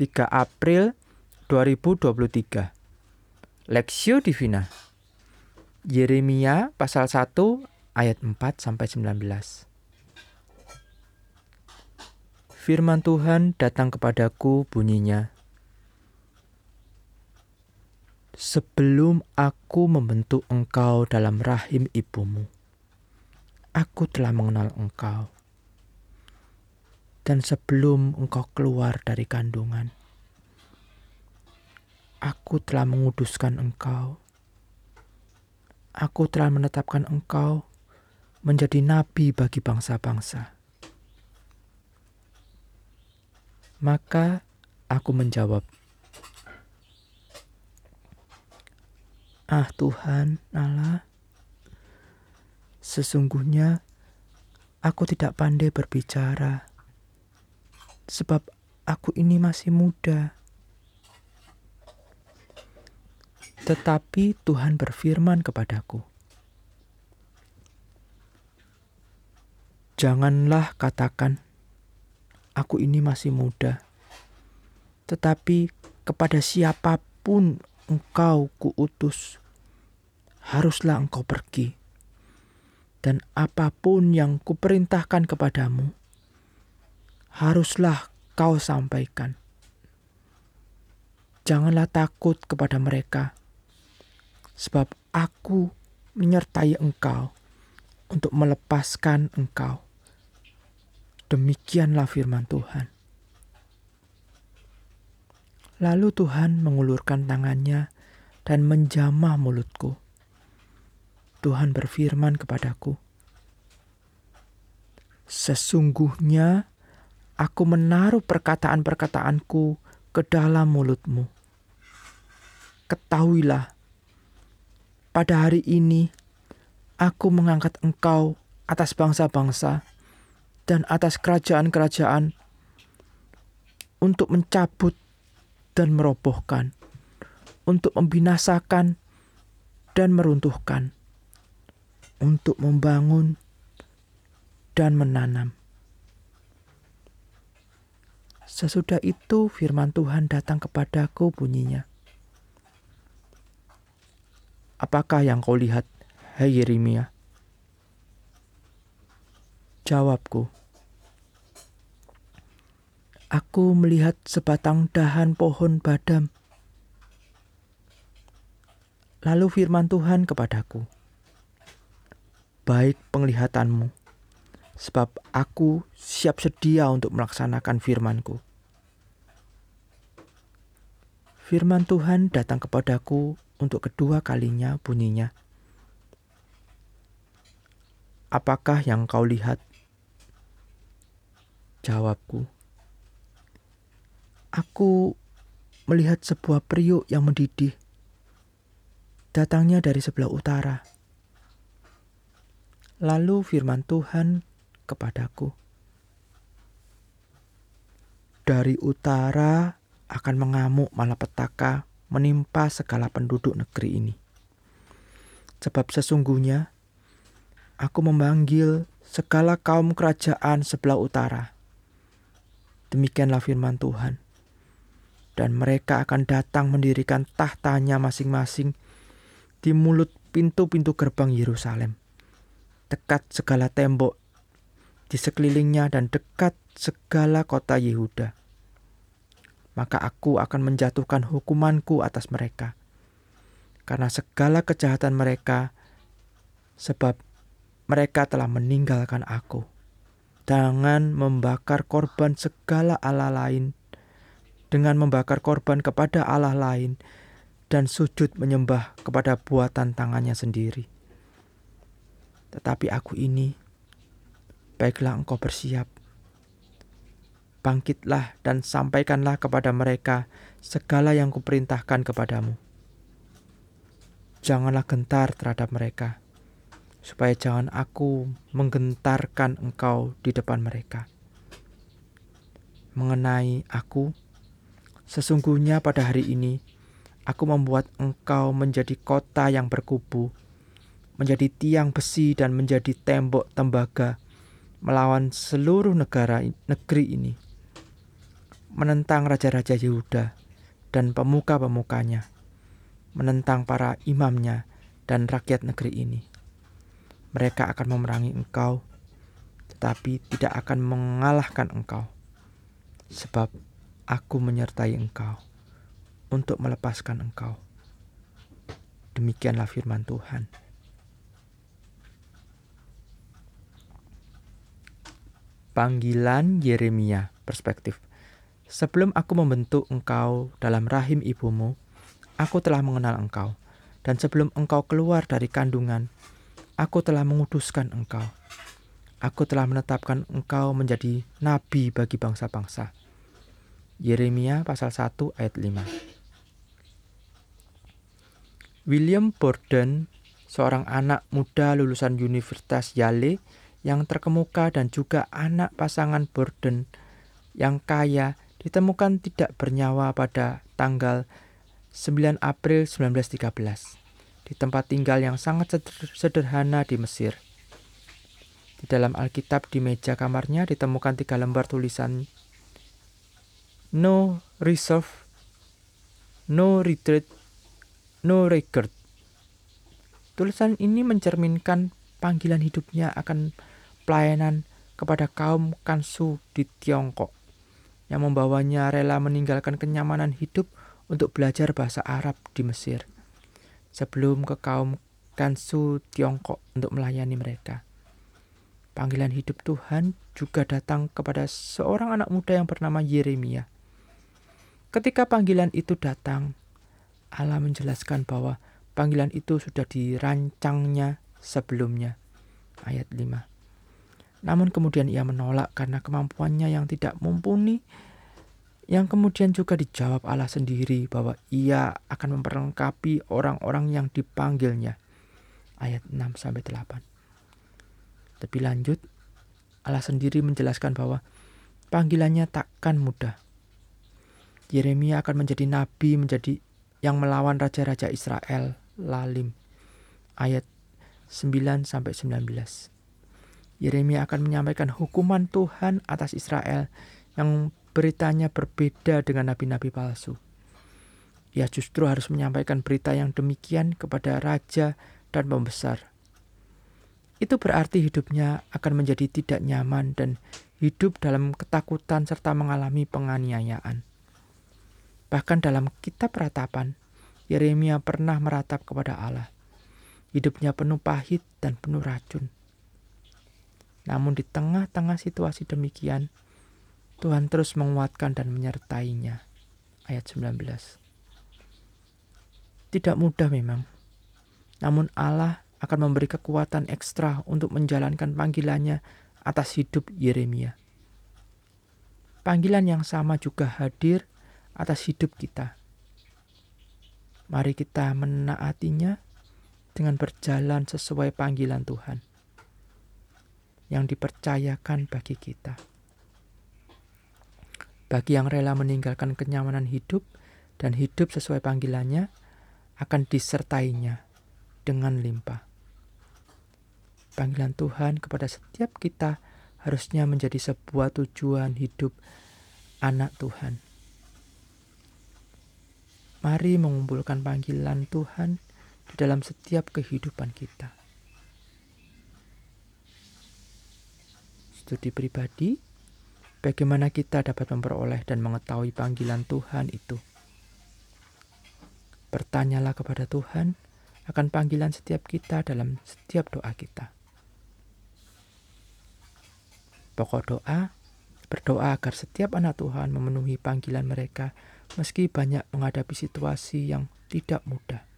3 April 2023 Lexio Divina. Yeremia pasal 1 ayat 4 sampai 19 Firman Tuhan datang kepadaku bunyinya. Sebelum aku membentuk engkau dalam rahim ibumu aku telah mengenal engkau dan sebelum engkau keluar dari kandungan, aku telah menguduskan engkau. Aku telah menetapkan engkau menjadi nabi bagi bangsa-bangsa. Maka aku menjawab, "Ah Tuhan Allah, sesungguhnya aku tidak pandai berbicara." Sebab aku ini masih muda. Tetapi Tuhan berfirman kepadaku, "Janganlah katakan, 'Aku ini masih muda,' tetapi kepada siapa pun engkau kuutus, haruslah engkau pergi, dan apa pun yang kuperintahkan kepadamu, haruslah kau sampaikan. Janganlah takut kepada mereka, sebab aku menyertai engkau untuk melepaskan engkau. Demikianlah firman Tuhan. Lalu Tuhan mengulurkan tangannya dan menjamah mulutku. Tuhan berfirman kepadaku, "Sesungguhnya aku menaruh perkataan-perkataanku ke dalam mulutmu. Ketahuilah, pada hari ini aku mengangkat engkau atas bangsa-bangsa dan atas kerajaan-kerajaan untuk mencabut dan merobohkan, untuk membinasakan dan meruntuhkan, untuk membangun dan menanam. Sesudah itu firman Tuhan datang kepadaku bunyinya. Apakah yang kau lihat, hai Yeremia? Jawabku, Aku melihat sebatang dahan pohon badam. Lalu firman Tuhan kepadaku, Baik penglihatanmu, sebab aku siap sedia untuk melaksanakan firmanku. Firman Tuhan datang kepadaku untuk kedua kalinya bunyinya. Apakah yang kau lihat? Jawabku. Aku melihat sebuah periuk yang mendidih. Datangnya dari sebelah utara. Lalu firman Tuhan kepadaku. Dari utara akan mengamuk malapetaka menimpa segala penduduk negeri ini. Sebab sesungguhnya aku memanggil segala kaum kerajaan sebelah utara. Demikianlah firman Tuhan. Dan mereka akan datang mendirikan tahtanya masing-masing di mulut pintu-pintu gerbang Yerusalem. Dekat segala tembok di sekelilingnya dan dekat segala kota Yehuda maka aku akan menjatuhkan hukumanku atas mereka. Karena segala kejahatan mereka, sebab mereka telah meninggalkan aku. Jangan membakar korban segala Allah lain dengan membakar korban kepada Allah lain dan sujud menyembah kepada buatan tangannya sendiri. Tetapi aku ini, baiklah engkau bersiap bangkitlah dan sampaikanlah kepada mereka segala yang kuperintahkan kepadamu. Janganlah gentar terhadap mereka, supaya jangan aku menggentarkan engkau di depan mereka. Mengenai aku, sesungguhnya pada hari ini aku membuat engkau menjadi kota yang berkubu, menjadi tiang besi dan menjadi tembok tembaga melawan seluruh negara negeri ini menentang raja-raja Yehuda dan pemuka-pemukanya, menentang para imamnya dan rakyat negeri ini. Mereka akan memerangi engkau, tetapi tidak akan mengalahkan engkau, sebab aku menyertai engkau untuk melepaskan engkau. Demikianlah firman Tuhan. Panggilan Yeremia perspektif. Sebelum aku membentuk engkau dalam rahim ibumu, aku telah mengenal engkau. Dan sebelum engkau keluar dari kandungan, aku telah menguduskan engkau. Aku telah menetapkan engkau menjadi nabi bagi bangsa-bangsa. Yeremia pasal 1 ayat 5. William Borden, seorang anak muda lulusan Universitas Yale, yang terkemuka dan juga anak pasangan Borden yang kaya ditemukan tidak bernyawa pada tanggal 9 April 1913 di tempat tinggal yang sangat sederhana di Mesir. Di dalam Alkitab di meja kamarnya ditemukan tiga lembar tulisan No Reserve, No Retreat, No Record. Tulisan ini mencerminkan panggilan hidupnya akan pelayanan kepada kaum Kansu di Tiongkok yang membawanya rela meninggalkan kenyamanan hidup untuk belajar bahasa Arab di Mesir sebelum ke kaum Kansu Tiongkok untuk melayani mereka. Panggilan hidup Tuhan juga datang kepada seorang anak muda yang bernama Yeremia. Ketika panggilan itu datang, Allah menjelaskan bahwa panggilan itu sudah dirancangnya sebelumnya. Ayat 5. Namun kemudian ia menolak karena kemampuannya yang tidak mumpuni yang kemudian juga dijawab Allah sendiri bahwa ia akan memperlengkapi orang-orang yang dipanggilnya. Ayat 6 sampai 8. Lebih lanjut, Allah sendiri menjelaskan bahwa panggilannya takkan mudah. Yeremia akan menjadi nabi menjadi yang melawan raja-raja Israel, Lalim. Ayat 9 sampai 19. Yeremia akan menyampaikan hukuman Tuhan atas Israel yang beritanya berbeda dengan nabi-nabi palsu. Ia justru harus menyampaikan berita yang demikian kepada raja dan pembesar. Itu berarti hidupnya akan menjadi tidak nyaman dan hidup dalam ketakutan serta mengalami penganiayaan. Bahkan dalam kitab ratapan, Yeremia pernah meratap kepada Allah. Hidupnya penuh pahit dan penuh racun. Namun di tengah-tengah situasi demikian, Tuhan terus menguatkan dan menyertainya. Ayat 19. Tidak mudah memang, namun Allah akan memberi kekuatan ekstra untuk menjalankan panggilannya atas hidup Yeremia. Panggilan yang sama juga hadir atas hidup kita. Mari kita menaatinya dengan berjalan sesuai panggilan Tuhan yang dipercayakan bagi kita. Bagi yang rela meninggalkan kenyamanan hidup dan hidup sesuai panggilannya, akan disertainya dengan limpah. Panggilan Tuhan kepada setiap kita harusnya menjadi sebuah tujuan hidup anak Tuhan. Mari mengumpulkan panggilan Tuhan di dalam setiap kehidupan kita. Studi pribadi, bagaimana kita dapat memperoleh dan mengetahui panggilan Tuhan itu. Bertanyalah kepada Tuhan akan panggilan setiap kita dalam setiap doa kita. Pokok doa, berdoa agar setiap anak Tuhan memenuhi panggilan mereka meski banyak menghadapi situasi yang tidak mudah.